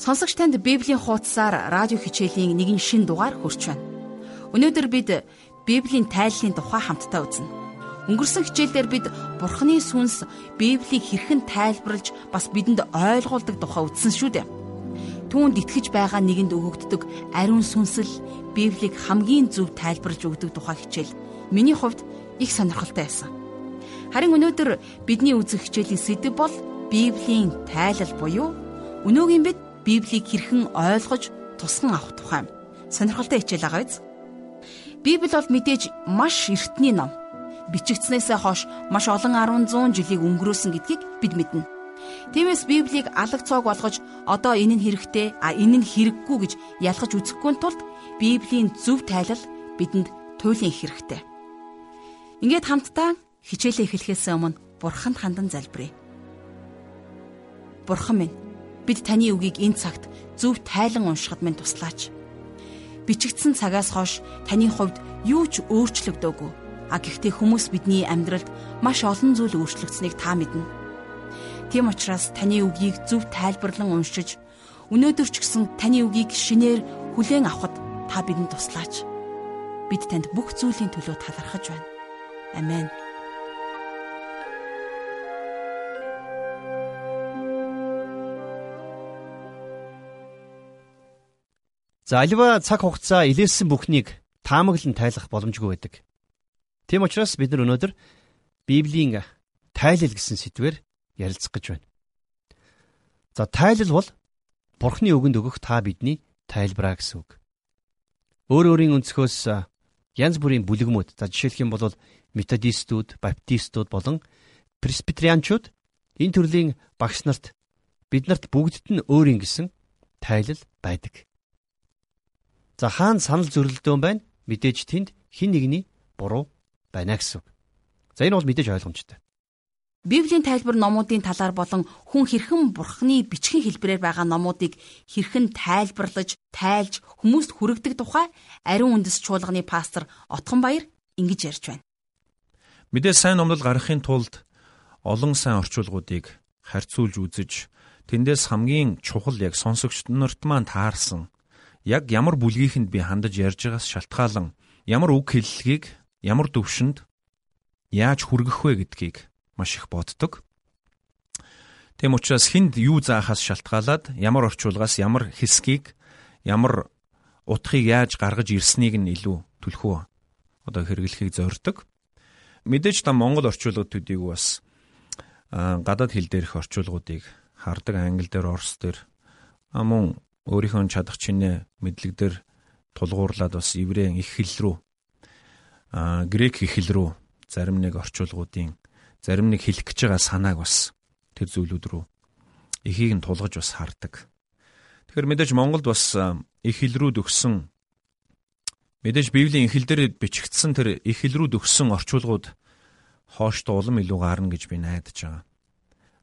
Сонсогч танд Библийн хуудасаар радио хичээлийн нэгэн шин дугаар хөрч байна. Өнөөдөр бид Библийн тайллын тухай хамтдаа үзнэ. Өнгөрсөн хичээлдэр бид Бурхны сүнс Библийг хэрхэн тайлбарлаж бас бидэнд ойлгуулдаг тухай үздэн шүү дээ. Түүнд итгэж байгаа нэгэнд өгөгддөг ариун сүнсэл Библийг хамгийн зөв тайлбарлаж өгдөг тухай хичээл миний хувьд их сонирхолтой байсан. Харин өнөөдөр бидний үзэх хичээлийн сэдэв бол Библийн тайлал буюу өнөөгийн бид Библийг хэрхэн ойлгож тусган авах тухай сонирхолтой хичээл байгаа биз? Библи бол мэдээж маш эртний ном. Бичигдснээсээ хойш маш олон 100 жилийг өнгөрөөсөн гэдгийг бид мэднэ. Тиймээс Библийг алаг цог болгож одоо энэ нь хэрэгтэй, а энэ нь хэрэггүй гэж ялгаж үзэхгүй тулд Библийн зөв тайлал бидэнд туйлын хэрэгтэй. Ингээд хамтдаа хичээлээ эхлэхээс өмнө Бурханд хандан залбирая. Бурхан минь бид таны үгийг энэ цагт зөв тайлан уншихад минь туслаач. Бичигдсэн цагаас хойш таны хувьд юу ч өөрчлөгдөөгүй. А гэхдээ хүмүүс бидний амьдралд маш олон зүйл өөрчлөгдсөнийг та мэднэ. Тийм учраас таны үгийг зөв тайлбарлан уншиж өнөөдөр ч гэсэн таны үгийг шинээр хүлээн авахд та бидэнд туслаач. Бид танд бүх зүйлийн төлөө талархаж байна. Амен. За аливаа цаг хугацаа илээсэн бүхнийг таамаглан тайлах боломжгүй байдаг. Тийм учраас бид нар өнөөдөр Библийн тайлал гэсэн сэдвээр ярилцах гэж байна. За тайлал бол Бурхны үгэнд өгөх та бидний тайлбараа гэсэн үг. Өөр өөрийн өнцгөөс янз бүрийн бүлэгмүүд за жишээлх юм бол методистүүд, баптистууд болон пресвитерианчууд энэ төрлийн багш нарт биднэрт бүгдд нь өөрийн гэсэн тайлал байдаг. За хаан санал зөрөлдөөн байна. Мэдээж тэнд хин нэгний буруу байна гэсэн. За энэ бол мэдээж ойлгомжтой. Библийн тайлбар номуудын талаар болон хүн хэрхэн бурхны бичгийн хэлбэрээр байгаа номуудыг хэрхэн тайлбарлаж, тайлж хүмүүст хүргэдэг тухай ариун үндэс чуулганы пастор Отгон Баяр ингэж ярьж байна. Мэдээ сайн номлол гаргахын тулд олон сайн орчуулгуудыг харьцуулж үзэж тэндээс хамгийн чухал яг сонсогчд нарт маань таарсан яг ямар бүлгийхэнд би хандаж ярьж байгаас шалтгаалan ямар үг хэллэгийг ямар төвшөнд яаж хүргэх вэ гэдгийг маш их боддог. Тэм учраас хүнд юу заахаас шалтгаалаад ямар орчуулгаас ямар хэсгийг ямар утгыг яаж гаргаж ирснийг нь илүү түлхүү одоо хэрэглэхийг зорддог. Мэдээж та Монгол орчуулгууд төдийг бас гадаад хэл дээрх орчуулгуудыг хардаг англи дээр орс дээр мөн өөрийнхөө чадах чинээ мэдлэг дээр тулгуурлаад бас еврей их хэл рүү а грек их хэл рүү зарим нэг орчуулгуудын зарим нэг хэлэх гэж байгаа санааг бас тэр зүйлүүд рүү эхийг нь тулгаж бас хардаг. Тэгэхээр мэдээж Монголд бас их хэл рүү төгсөн мэдээж Библийн их хэл дээр бичигдсэн тэр их хэл рүү төгсөн орчуулгууд хооштой улам илүү гарна гэж би найдаж байгаа.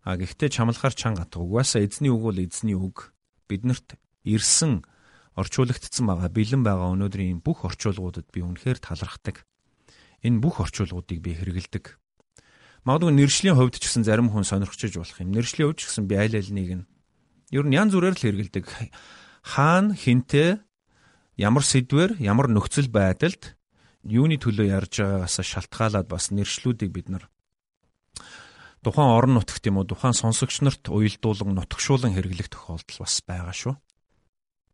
А гэхдээ чамлахаар чанга атга. Угаасаа эзний үг бол эзний үг. Биднэрт ирсэн орчуулагдсан байгаа бэлэн байгаа өнөөдрийн бүх орчуулгуудад би үнэхээр талархдаг. Энэ бүх орчуулгуудыг би хэрэгэлдэг. Магадгүй нэршлийн хувьд ч гэсэн зарим хүн сонирхчиж болох юм. Нэршлийн хувьд ч гэсэн би аль альнийг нь ер нь янз бүрээр л хэрэгэлдэг. Хаана хинтээ ямар сэдвэр ямар нөхцөл байдалд юуны төлөө ярьж байгаагаас шалтгаалаад бас нэршлүүдийг бид нар тухайн орон нутагт юм уу тухайн сонсогч нарт уялдуулан нутагшуулан хэрэглэх тохиолдол бас байгаа шүү.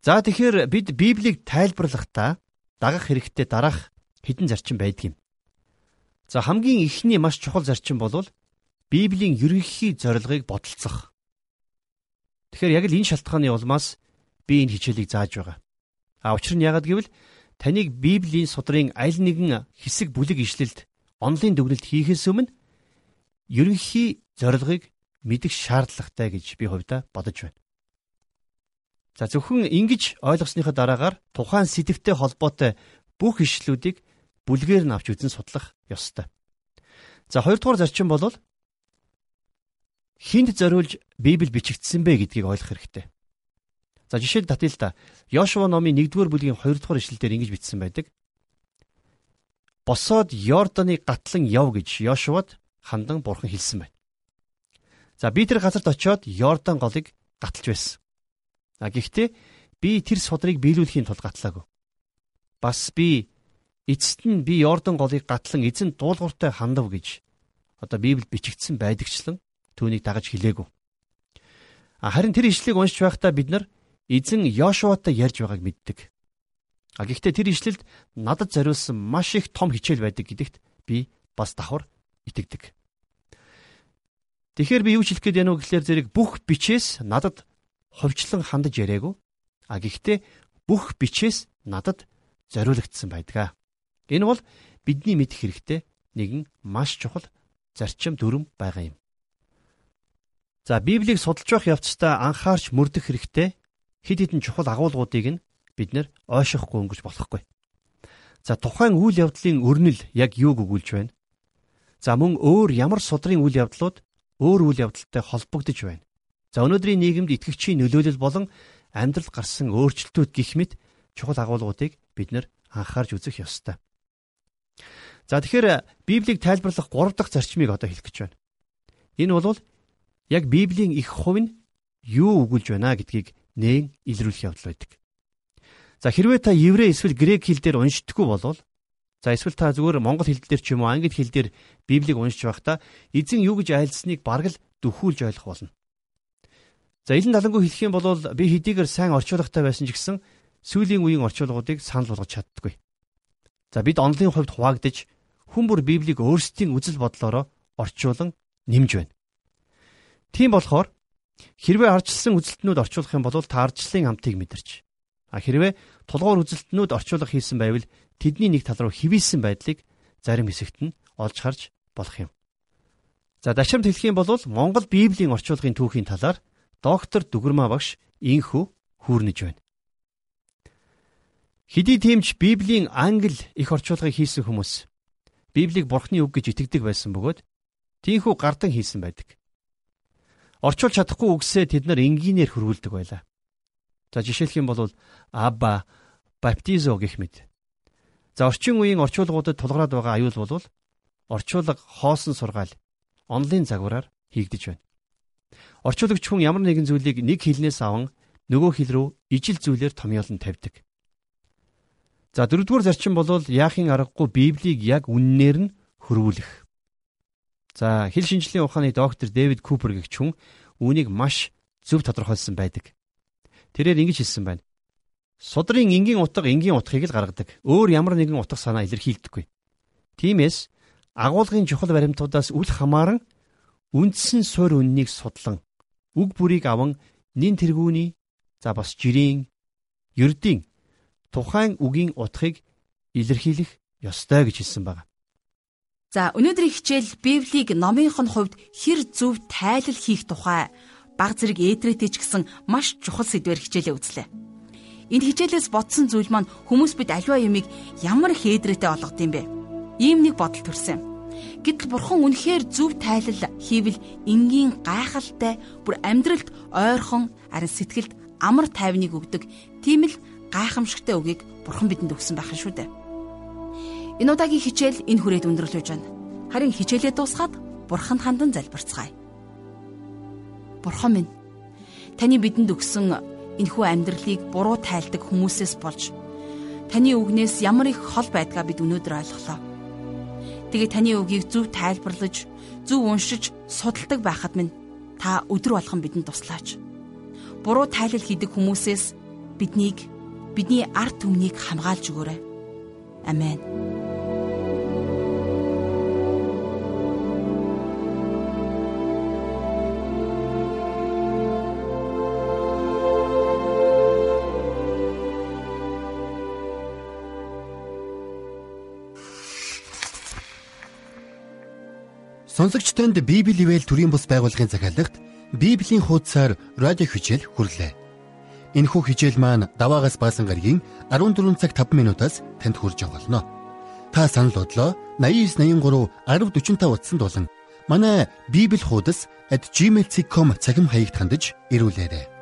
За тэгэхээр бид Библийг тайлбарлахдаа дагах хэрэгтэй дараах хэдэн зарчим байдаг юм. За хамгийн ихний маш чухал зарчим бол Библийн ерөнхий зорилгыг бодолцох. Тэгэхээр яг л энэ шалтгааны улмаас би энэ хичээлийг зааж байгаа. А учир нь яагаад гэвэл таныг Библийн судрын аль нэгэн хэсэг бүлэг ишлэлд онлын дүгнэлт хийхээс өмнө ерөнхий зорилгыг мэдэх шаардлагатай гэж би хувьдаа бодож байна. За зөвхөн ингэж ойлгосныхоо дараагаар тухайн сэдвтэй холбоотой бүх ишлүүдийг бүлгээр нь авч үзэн судлах ёстой. За хоёрдугаар зарчим бол хинд зориулж Библи бичигдсэн бэ гэдгийг ойлгох хэрэгтэй. За жишээд татъя л да. Йошуа номын 1-р бүлгийн 2-р ишлэлээр ингэж бичсэн байдаг. Босоод Йорданы гатлан яв гэж Йошуад хандан бурхан хэлсэн байна. За би тэр газарт очиод Йордан голыг гаталж байсан. А гэхдээ би тэр судрыг биелүүлэхийн тулд гатлаагүй. Бас би эцэст нь би Йордан голыг гатлан эзэн дуулууртай хандав гэж одоо Библиэд бичигдсэн байдагчлан түүнийг дагаж хэлээгүү. Харин тэр ишлэгийг уншиж байхдаа бид нар эзэн Йошуатай ярьж байгааг мэддэг. А гэхдээ тэр ишлэлд надад зориулсан маш их том хичээл байдаг гэдэгт би бас давхар итгэдэг. Тэгэхээр би юу ч хэлэх гээд яана вэ гэхлээр зэрэг бүх бичээс надад хувьчлан хандаж яриаггүй. А гэхдээ бүх бичээс надад зориулагдсан байдаг. Энэ бол бидний мэдэх хэрэгтэй нэгэн маш чухал зарчим дүрм байгаа юм. За Библийг судалж байх явцдаа анхаарч мөрдөх хэрэгтэй хэд хэдэн чухал агуулгуудыг нь бид нэр ойшохгүй өнгөрч болохгүй. За тухайн үйл явдлын өрнөл яг юуг өгүүлж байна? За мөн өөр ямар судрын үйл явдлууд өөр үйл явдалтай холбогдож байна. За өнөөдрийн нийгэмд итгэгчийн нөлөөлөл болон амьдрал гарсан өөрчлөлтүүд гих мэт чухал агуулгуудыг бид нэр анхаарч үзэх ёстой. За тэгэхээр Библийг тайлбарлах 3 дахь зарчмыг одоо хэлэх гэж байна. Энэ бол яг Библийн их хувь нь юу өгүүлж байна гэдгийг нээн илрүүлэх явдал байдаг. За хэрвээ та еврей эсвэл грек хэл дээр уншдаггүй болвол за эсвэл та зүгээр монгол хэл дээр ч юм уу англи хэл дээр Библийг уншиж байхдаа эзэн юу гэж айлдсныг бараг л дөхүүлж ойлгох болно. За илэн далангүй хэлэх юм бол би хэдийгээр сайн орчуулгатай байсан ч гэсэн сүүлийн үеийн орчуулгуудыг санал болгож чаддаггүй. За бид онлын хувьд хуваагдаж хүн бүр Библийг өөрсдийн үзэл бодлороо орчуулан нэмж байна. Тийм болохоор хэрвээ ардчилсан үзэлтнүүд орчуулах юм бол та ардчлалын амтыг мэдэрч. А хэрвээ тулгуур үзэлтнүүд орчуулга хийсэн байвал тэдний нэг тал руу хивээсэн байдлыг зарим хэсэгт нь олж харж болох юм. За дашрамт хэлэх юм бол Монгол Библийн орчуулгын түүхийн талаар доктор Дүгэрмаа багш инхүү хүүрнэж байна. Хэдий тиймч Библийн англи их орчуулгыг хийсэн хүмүүс Библийг Бурхны үг гэж итгэдэг байсан бөгөөд тийхүү гардан хийсэн байдаг орчуулж чадахгүй үгсээ тэд нар энгийнээр хөрвүүлдэг байлаа. За жишээлх юм бол аба баптизо гэх мэт. За орчин үеийн орчуулгуудад тулгараад байгаа аюул бол орчуулга хоосон сургаал онлын загвараар хийгдэж байна. Орчуулагч хүн ямар нэгэн зүйлийг нэг хэлнээс аван нөгөө хэл рүү ижил зүйлээр томьёолон тавьдаг. За дөрөвдүгээр зарчим бол яахын аргагүй Библийг яг үннээр нь хөрвүүлэх. За хэл шинжлэлийн ухааны доктор Дэвид Купер гэгч хүн үүнийг маш зөв тодорхойлсон байдаг. Тэрээр ингэж хэлсэн байна. Судрын энгийн утга энгийн утгыг л гаргадаг. Өөр ямар нэгэн утга санаа илэрхийлдэггүй. Тиймээс агуулгын чухал баримтуудаас үл хамааран үндсэн суурь үннийг судлан үг бүрийг аван нин тэргүүний за бас жирийн ердийн тухайн үгийн утгыг илэрхийлэх ёстой гэж хэлсэн байна. За өнөөдрийн хичээл Библийг номынх нь хувьд хэр зөв тайлал хийх тухай баг зэрэг ээдрэтэ ч гэсэн маш чухал сэдвэр хичээлээ үзлээ. Энэ хичээлээс бодсон зүйл маань хүмүүс бид аливаа юмыг ямар их ээдрэтэ олгод юм бэ? Ийм нэг бодол төрсэн. Гэтэл бурхан үнэхээр зөв тайлал хийвэл энгийн гайхалтай бүр амьдралд ойрхон харин сэтгэлд амар тайвныг өгдөг тийм л гайхамшигтай үгийг бурхан бидэнд өгсөн байх шүү дээ. Энэ удаагийн хичээл энэ хүрээд өндөрлөж байна. Харин хичээлээ дуусгаад Бурханд хандан залбирцгаая. Бурхан минь таны бидэнд өгсөн энэхүү амьдралыг буруу тайлдаг хүмүүсээс болж таны үгнээс ямар их хол байдгаа бид өнөөдөр ойлголоо. Тэгээ таны үгийг зөв тайлбарлаж, зөв уншиж, судалдаг байхад минь та өдр болгон бидэнд туслаач. Буруу тайлал хийдэг хүмүүсээс биднийг бидний ард түмнийг хамгаалж өгөөрэй. Амен. Сонсогч танд Библи ивэл төрийн бус байгууллагын захиалгад Библийн хуудасаар радио хичээл хүрлээ. Энэхүү хичээл маань даваагаас баасан гарагийн 14 цаг 5 минутаас танд хүрж болно. Та санал бодлоо 8983 1045 утсанд болон манай Библи хуудас @gmail.com цахим хаягт хандаж ирүүлээрэй.